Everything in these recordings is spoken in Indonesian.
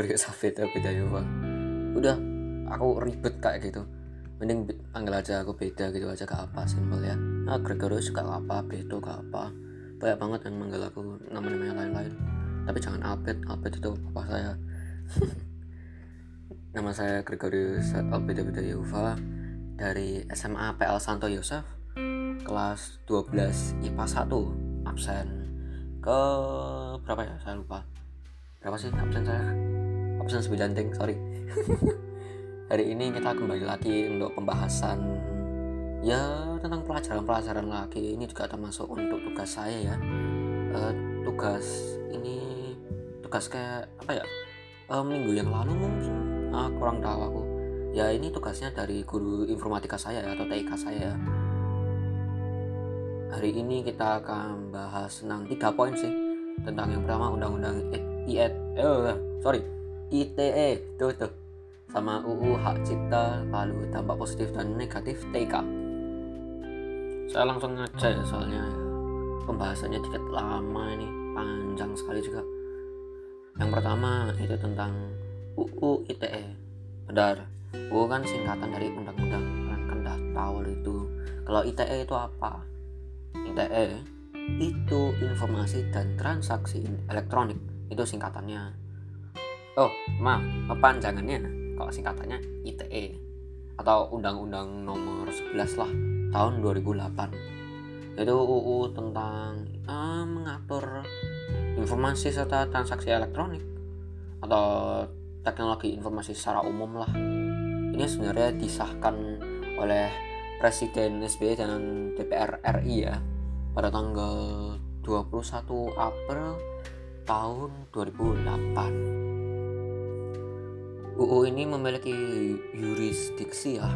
Gregory Safita Bidayova. Udah, aku ribet kayak gitu. Mending panggil aja aku beda gitu aja gak apa simpel ya. Nah, Gregorius gak apa, Beto gak apa. Banyak banget yang manggil aku nama-nama yang lain-lain. Tapi jangan Albert, Albert itu papa saya. Nama saya Gregorius Albeda Bidayova dari SMA PL Santo Yosef kelas 12 IPA 1 absen ke berapa ya saya lupa berapa sih absen saya absen 9 ting sorry. Hari ini kita kembali lagi untuk pembahasan ya tentang pelajaran-pelajaran lagi. Ini juga termasuk untuk tugas saya ya. Uh, tugas ini tugas kayak apa ya uh, minggu yang lalu mungkin. Uh, kurang tahu aku. Ya ini tugasnya dari guru informatika saya atau TIK saya hari ini kita akan bahas tentang tiga poin sih tentang yang pertama undang-undang IET eh sorry ITE tuh tuh sama UU hak cipta lalu dampak positif dan negatif TK saya langsung ngecek ya. Soalnya pembahasannya dikit lama ini panjang sekali juga. Yang pertama itu tentang UU ITE benar UU kan singkatan dari undang-undang kan kan dah tahu itu kalau ITE itu apa? ITE itu informasi dan transaksi elektronik. Itu singkatannya oh maaf kepanjangannya kalau singkatannya ITE atau Undang-Undang Nomor 11 lah tahun 2008 itu UU tentang uh, mengatur informasi serta transaksi elektronik atau teknologi informasi secara umum lah ini sebenarnya disahkan oleh Presiden SBY dan DPR RI ya pada tanggal 21 April tahun 2008. UU ini memiliki yurisdiksi ya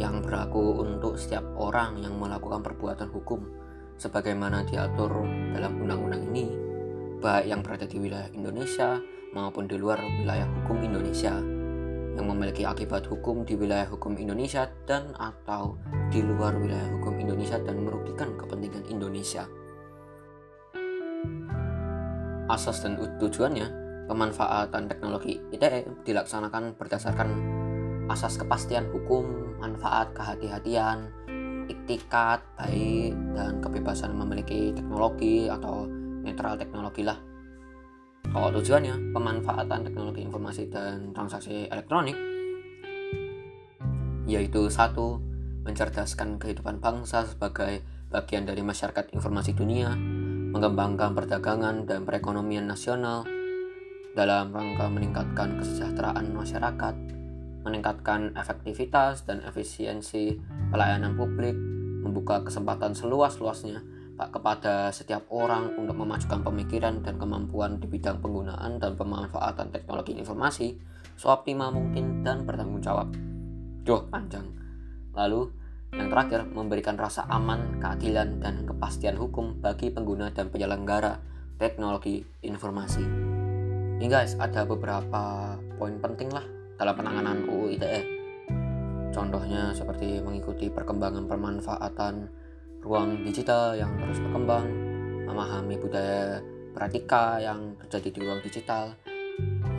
yang berlaku untuk setiap orang yang melakukan perbuatan hukum sebagaimana diatur dalam undang-undang ini baik yang berada di wilayah Indonesia maupun di luar wilayah hukum Indonesia yang memiliki akibat hukum di wilayah hukum Indonesia dan atau di luar wilayah hukum Indonesia dan merugikan kepentingan Indonesia. Asas dan tujuannya, pemanfaatan teknologi ITE dilaksanakan berdasarkan asas kepastian hukum, manfaat kehati-hatian, iktikat baik, dan kebebasan memiliki teknologi atau netral teknologi lah. Kalau tujuannya pemanfaatan teknologi informasi dan transaksi elektronik yaitu satu mencerdaskan kehidupan bangsa sebagai bagian dari masyarakat informasi dunia, mengembangkan perdagangan dan perekonomian nasional dalam rangka meningkatkan kesejahteraan masyarakat, meningkatkan efektivitas dan efisiensi pelayanan publik, membuka kesempatan seluas-luasnya kepada setiap orang untuk memajukan pemikiran dan kemampuan di bidang penggunaan dan pemanfaatan teknologi informasi seoptimal mungkin dan bertanggung jawab. Duh, panjang. Lalu, yang terakhir, memberikan rasa aman, keadilan, dan kepastian hukum bagi pengguna dan penyelenggara teknologi informasi. Ini guys, ada beberapa poin penting lah dalam penanganan UU ITE. Contohnya seperti mengikuti perkembangan pemanfaatan ruang digital yang terus berkembang, memahami budaya pratika yang terjadi di ruang digital,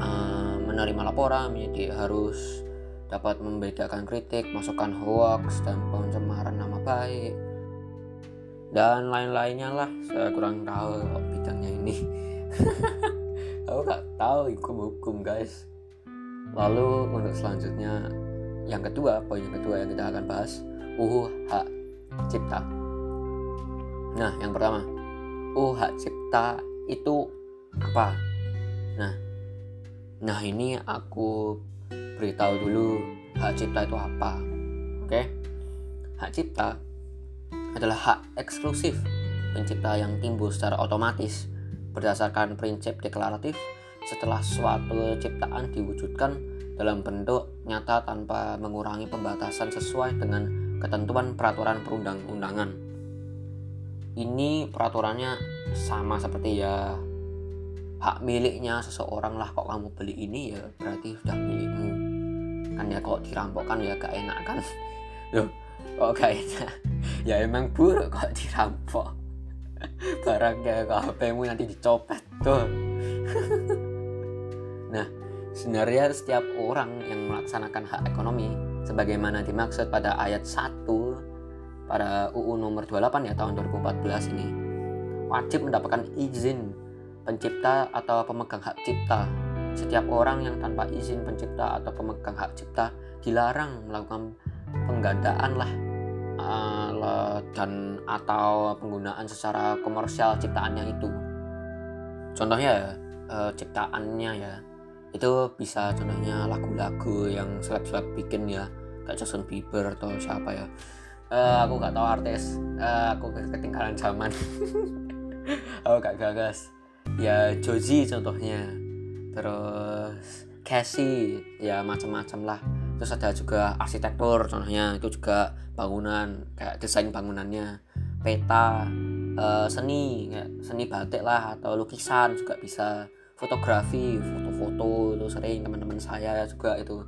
uh, menerima laporan menjadi harus dapat membedakan kritik, masukan hoax, dan pencemaran nama baik, dan lain-lainnya lah. Saya kurang tahu bidangnya ini. Aku gak tahu hukum-hukum guys. Lalu untuk selanjutnya yang kedua, poin yang kedua yang kita akan bahas, UU hak cipta. Nah, yang pertama, oh hak cipta itu apa? Nah, nah ini aku beritahu dulu hak cipta itu apa. Oke, hak cipta adalah hak eksklusif pencipta yang timbul secara otomatis berdasarkan prinsip deklaratif setelah suatu ciptaan diwujudkan dalam bentuk nyata tanpa mengurangi pembatasan sesuai dengan ketentuan peraturan perundang-undangan. Ini peraturannya sama seperti ya hak miliknya seseorang lah kok kamu beli ini ya berarti sudah milikmu. Kan ya kalau dirampok kan ya gak enak kan? Loh kok gak enak? Ya emang buruk kok dirampok barangnya ke HPmu nanti dicopet tuh. Nah sebenarnya setiap orang yang melaksanakan hak ekonomi sebagaimana dimaksud pada ayat 1 pada UU nomor 28 ya tahun 2014 ini wajib mendapatkan izin pencipta atau pemegang hak cipta. Setiap orang yang tanpa izin pencipta atau pemegang hak cipta dilarang melakukan penggandaan lah uh, dan atau penggunaan secara komersial ciptaannya itu. Contohnya uh, ciptaannya ya itu bisa contohnya lagu-lagu yang seleb-seleb bikin ya kayak Justin Bieber atau siapa ya. Uh, aku gak tahu artis. Uh, aku ketinggalan zaman. Aku gak gagas. Ya Joji contohnya. Terus Casey ya macam-macam lah terus ada juga arsitektur contohnya itu juga bangunan kayak desain bangunannya. Peta uh, seni kayak seni batik lah atau lukisan juga bisa. Fotografi foto-foto itu sering teman-teman saya juga itu.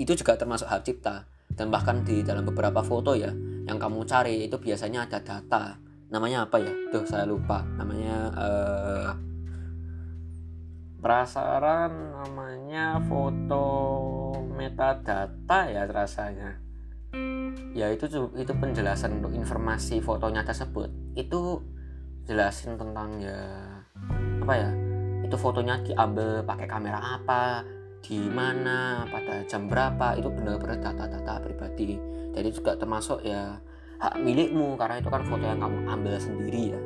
Itu juga termasuk hak cipta. Dan bahkan di dalam beberapa foto ya yang kamu cari itu biasanya ada data. Namanya apa ya? Tuh saya lupa. Namanya uh, prasaran namanya foto metadata ya rasanya. Ya itu itu penjelasan untuk informasi fotonya tersebut. Itu jelasin tentang ya apa ya itu fotonya diambil pakai kamera apa di mana pada jam berapa itu benar-benar data-data pribadi. Jadi juga termasuk ya hak milikmu karena itu kan foto yang kamu ambil sendiri ya.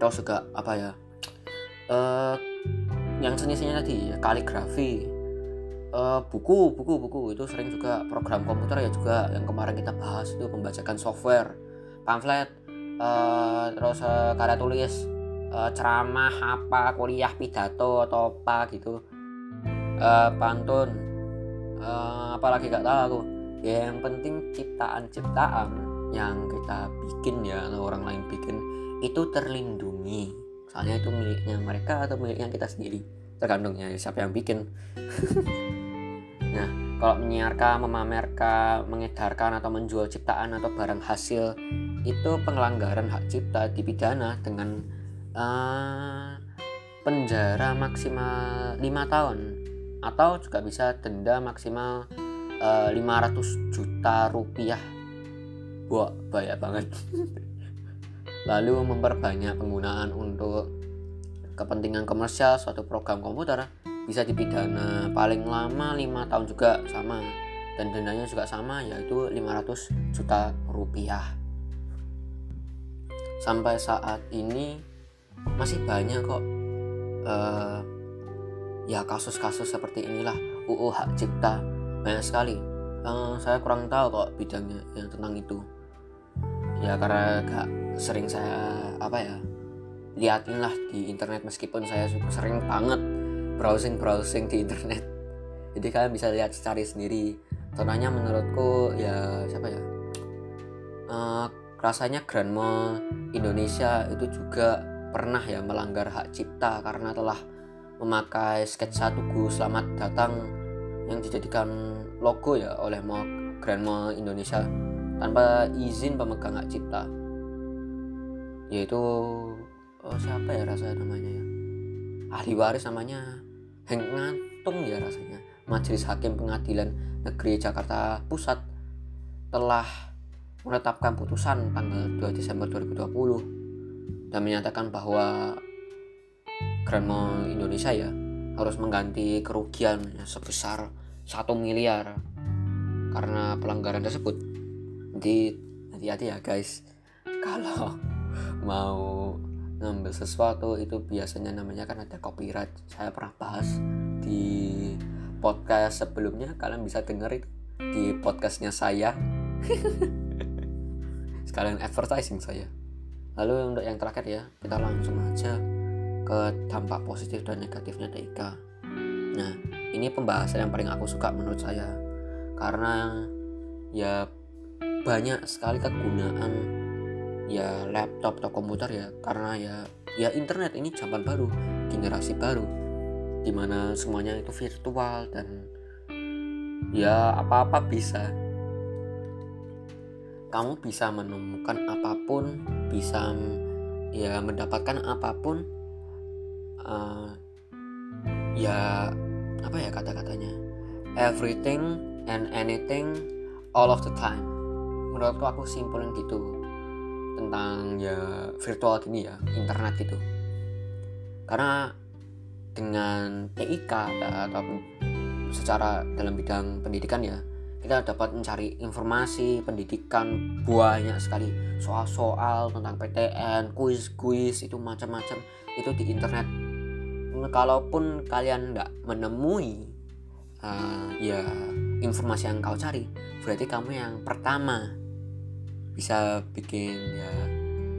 Terus juga apa ya uh, yang seni-seninya tadi ya kaligrafi uh, buku buku buku. Itu sering juga program komputer ya juga yang kemarin kita bahas itu membacakan software pamflet uh, terus uh, karya tulis uh, ceramah apa kuliah pidato atau apa gitu. Uh, pantun uh, apalagi gak tahu aku. Ya yang penting ciptaan-ciptaan yang kita bikin ya atau orang lain bikin itu terlindungi soalnya itu miliknya mereka atau miliknya kita sendiri. Tergantung ya siapa yang bikin. Nah kalau menyiarkan memamerkan mengedarkan atau menjual ciptaan atau barang hasil itu pelanggaran hak cipta dipidana dengan uh, penjara maksimal 5 tahun. Atau juga bisa denda maksimal uh, eh, 500 juta rupiah. Wah banyak banget lalu memperbanyak penggunaan untuk kepentingan komersial suatu program komputer bisa dipidana paling lama lima tahun juga sama. Dan dendanya juga sama yaitu 500 juta rupiah. Sampai saat ini masih banyak kok uh, ya kasus-kasus seperti inilah. UU hak cipta. Banyak sekali. Uh, saya kurang tahu kok bidangnya yang tentang itu ya karena gak sering saya apa ya liatin lah di internet meskipun saya sering banget browsing browsing di internet. Jadi kalian bisa lihat cari sendiri. Contohnya menurutku ya siapa ya uh, rasanya Grandma Indonesia itu juga pernah ya melanggar hak cipta karena telah memakai sketsa Tugu Selamat Datang yang dijadikan logo ya oleh Grandma Indonesia tanpa izin pemegang hak cipta. Yaitu oh, siapa ya rasanya namanya ya? Ahli waris namanya Heng Ngantung ya rasanya. Majelis Hakim Pengadilan Negeri Jakarta Pusat telah menetapkan putusan tanggal 2 Desember 2020 dan menyatakan bahwa Grand Mall Indonesia ya harus mengganti kerugian sebesar 1 miliar karena pelanggaran tersebut jadi hati-hati ya guys. Kalau mau ngambil sesuatu itu biasanya namanya kan ada copyright. Saya pernah bahas di podcast sebelumnya. Kalian bisa denger itu di podcastnya saya. Sekalian advertising saya. Lalu untuk yang terakhir ya kita langsung aja ke dampak positif dan negatifnya TIK nah ini pembahasan yang paling aku suka menurut saya. Karena ya banyak sekali kegunaan ya laptop atau komputer ya karena ya ya internet ini zaman baru generasi baru di mana semuanya itu virtual dan ya apa-apa bisa. Kamu bisa menemukan apa pun bisa ya mendapatkan apa pun uh, ya apa ya kata-katanya? Everything and anything all of the time menurutku aku simpulin gitu tentang ya virtual gini ya internet gitu. Karena dengan TIK atau secara dalam bidang pendidikan ya kita dapat mencari informasi pendidikan banyak sekali. Soal-soal tentang PTN kuis-kuis itu macam-macam itu di internet. Kalaupun kalian tidak menemui uh, ya informasi yang kau cari berarti kamu yang pertama bisa bikin ya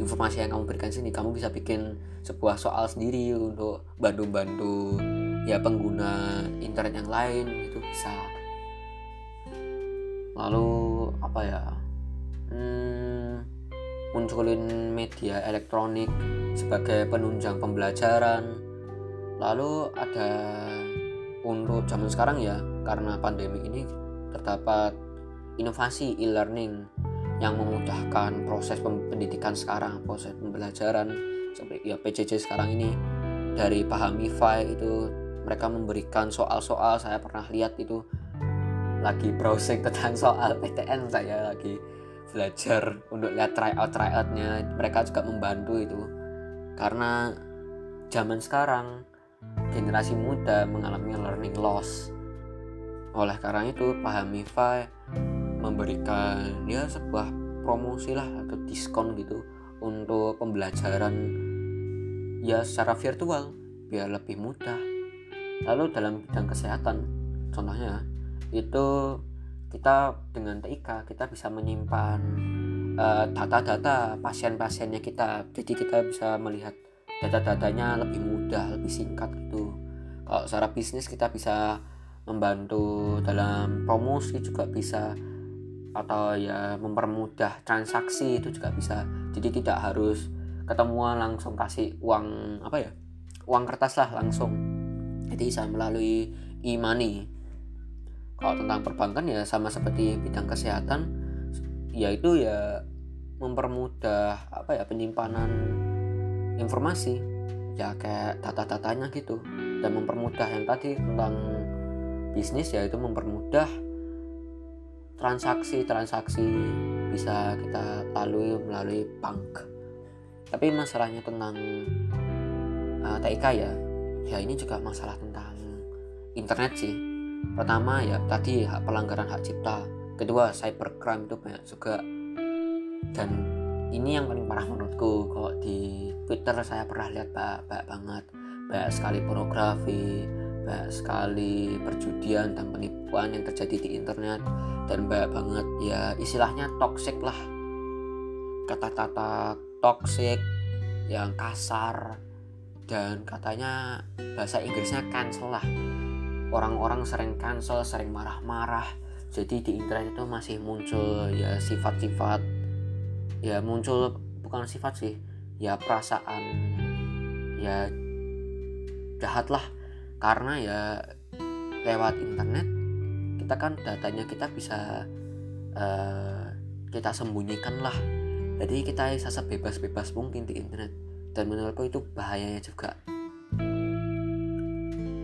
informasi yang kamu berikan sini. Kamu bisa bikin sebuah soal sendiri untuk bantu-bantu ya pengguna internet yang lain itu bisa. Lalu apa ya hmm, munculin media elektronik sebagai penunjang pembelajaran. Lalu ada untuk zaman sekarang ya karena pandemi ini terdapat inovasi e-learning yang memudahkan proses pendidikan sekarang proses pembelajaran. Seperti ya PJJ sekarang ini dari paham MIFI itu mereka memberikan soal-soal. Saya pernah lihat itu lagi browsing tentang soal PTN saya lagi belajar untuk lihat tryout tryoutnya. Mereka juga membantu itu. Karena zaman sekarang generasi muda mengalami learning loss. Oleh karena itu paham MIFI memberikan ya sebuah promosi lah atau diskon gitu untuk pembelajaran ya secara virtual biar lebih mudah. Lalu dalam bidang kesehatan contohnya itu kita dengan TIK kita bisa menyimpan uh, data-data pasien-pasiennya kita. Jadi kita bisa melihat data-datanya lebih mudah lebih singkat gitu. Kalau secara bisnis kita bisa membantu dalam promosi juga bisa atau ya mempermudah transaksi itu juga bisa. Jadi tidak harus ketemuan langsung kasih uang apa ya uang kertas lah langsung. Jadi bisa melalui e-money. Kalau tentang perbankan ya sama seperti bidang kesehatan yaitu ya mempermudah apa ya penyimpanan informasi. Ya kayak data-datanya gitu. Dan mempermudah yang tadi tentang bisnis yaitu mempermudah transaksi-transaksi bisa kita lalui melalui bank. Tapi masalahnya tentang uh, eh, TIK ya ya ini juga masalah tentang internet sih. Pertama ya tadi hak pelanggaran hak cipta. Kedua cybercrime itu banyak juga. Dan ini yang paling parah menurutku. Kalau di Twitter saya pernah lihat banyak, banyak banget. Banyak sekali pornografi banyak sekali perjudian dan penipuan yang terjadi di internet. Dan banyak banget ya istilahnya toxic lah. Kata-kata toxic yang kasar. Dan katanya bahasa Inggrisnya cancel lah. Orang-orang sering cancel sering marah-marah. Jadi di internet itu masih muncul ya sifat-sifat. Ya muncul bukan sifat sih. Ya perasaan. Ya jahat lah karena ya lewat internet kita kan datanya kita bisa uh, kita sembunyikan lah jadi kita bisa sebebas-bebas mungkin di internet. Dan menurutku itu bahayanya juga.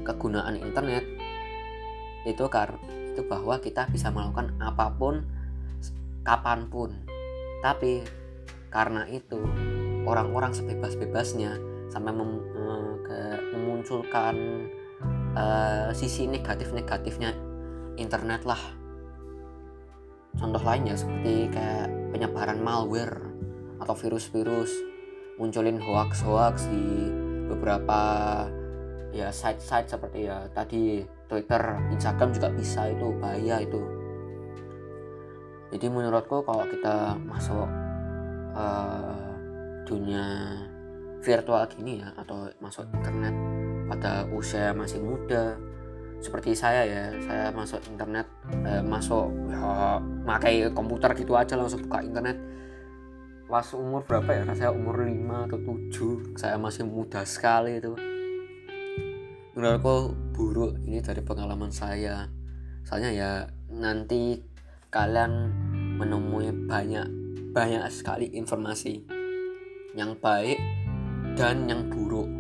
Kegunaan internet itu karena itu bahwa kita bisa melakukan apa pun kapan pun. Tapi karena itu orang-orang sebebas-bebasnya sampai mem, ke, memunculkan uh, sisi negatif-negatifnya internet lah. Contoh lainnya seperti kayak penyebaran malware atau virus-virus munculin hoax-hoax di beberapa ya site-site seperti ya tadi Twitter, Instagram juga bisa itu bahaya itu. Jadi menurutku kalau kita masuk uh, dunia virtual gini ya atau masuk internet pada usia masih muda. Seperti saya ya saya masuk internet eh, masuk ya pakai komputer gitu aja langsung buka internet. Pas umur berapa ya? Saya umur 5 atau 7 saya masih muda sekali itu. Menurutku buruk ini dari pengalaman saya. Soalnya ya nanti kalian menemui banyak banyak sekali informasi. Yang baik dan yang buruk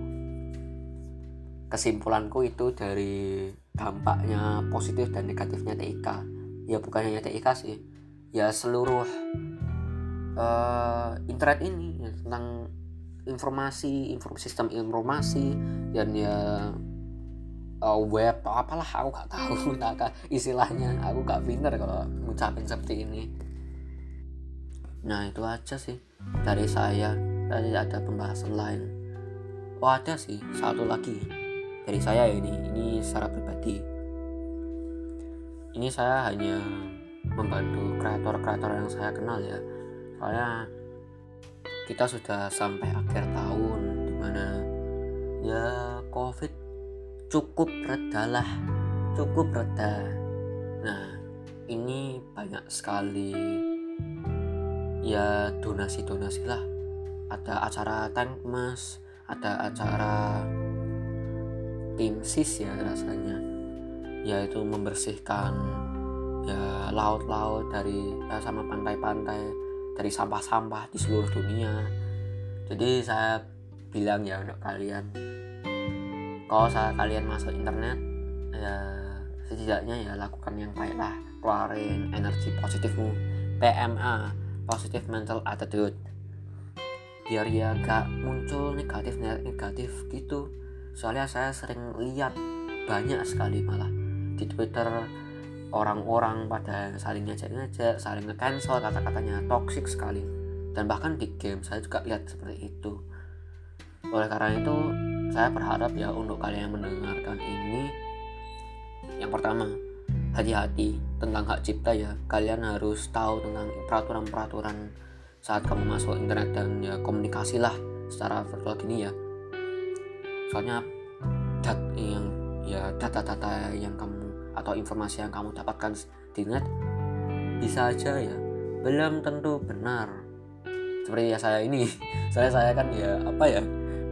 kesimpulanku itu dari dampaknya positif dan negatifnya TIK ya bukan hanya TIK sih. Ya seluruh uh, internet ini ya, tentang informasi inform sistem informasi dan ya uh, web apalah aku gak tahu tak istilahnya aku gak pinter kalau ngucapin seperti ini. Nah itu aja sih dari saya. Tadi ada pembahasan lain. Oh ada sih satu lagi dari saya ini ini secara pribadi. Ini saya hanya membantu kreator-kreator yang saya kenal ya. Soalnya kita sudah sampai akhir tahun di mana ya covid cukup reda lah cukup reda. Nah ini banyak sekali ya donasi-donasi lah. Ada acara tank mas ada acara tim sis ya rasanya. Yaitu membersihkan ya laut-laut dari ya, sama pantai-pantai dari sampah-sampah di seluruh dunia. Jadi saya bilang ya untuk kalian kalau saya kalian masuk internet ya setidaknya ya lakukan yang baik lah. Keluarin energi positifmu PMA positive mental attitude. Biar ya gak muncul negatif negatif gitu soalnya saya sering lihat banyak sekali malah di Twitter orang-orang pada saling ngajak-ngajak, saling nge-cancel kata-katanya toxic sekali. Dan bahkan di game saya juga lihat seperti itu. Oleh karena itu, saya berharap ya untuk kalian yang mendengarkan ini yang pertama, hati-hati tentang hak cipta ya. Kalian harus tahu tentang peraturan-peraturan saat kamu masuk internet dan ya komunikasilah secara virtual gini ya soalnya dat yang ya data-data yang kamu atau informasi yang kamu dapatkan di net bisa aja ya. Belum tentu benar. Seperti ya saya ini saya saya kan ya apa ya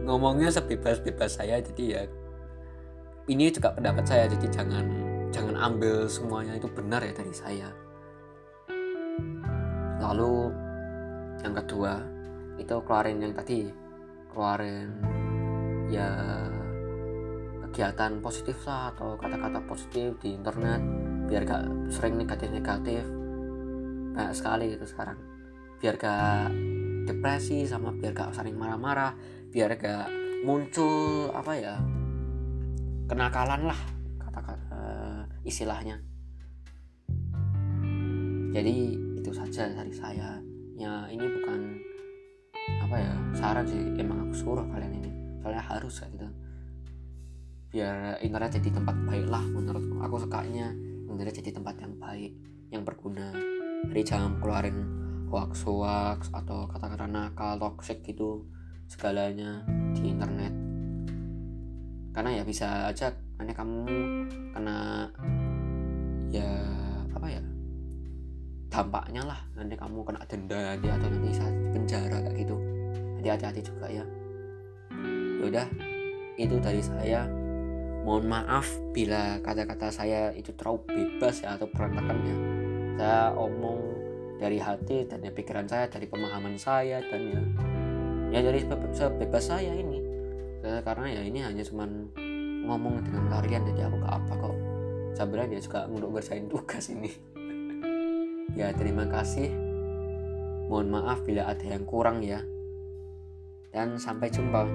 ngomongnya sebebas-bebas saya. Jadi ya ini juga pendapat saya. Jadi jangan jangan ambil semuanya itu benar ya dari saya. Lalu yang kedua itu keluarin yang tadi. Keluarin ya kegiatan positif lah atau kata-kata positif di internet biar gak sering negatif-negatif. Banyak sekali itu sekarang. Biar gak depresi sama biar gak sering marah-marah biar gak muncul apa ya kenakalan lah kata-kata uh, istilahnya. Jadi itu saja dari saya. Ya ini bukan apa ya saran sih. Emang aku suruh kalian ini soalnya harus kayak gitu. Biar internet jadi tempat baik lah menurutku aku sukanya. Internet jadi tempat yang baik yang berguna. Jadi jangan keluarin hoax hoax atau kata-kata nakal toxic gitu segalanya di internet. Karena ya bisa aja karena kamu kena ya apa ya dampaknya lah. Nanti kamu kena denda nanti atau nanti penjara kayak gitu. Jadi hati-hati juga ya yaudah itu dari saya. Mohon maaf bila kata-kata saya itu terlalu bebas ya atau berantakan ya. Saya omong dari hati dan ya pikiran saya dari pemahaman saya dan ya ya dari sebebas saya ini. Karena ya ini hanya cuman ngomong dengan kalian jadi aku gak apa kok. Sebenarnya dia juga untuk ngerjain tugas ini. Ya terima kasih. Mohon maaf bila ada yang kurang ya. Dan sampai jumpa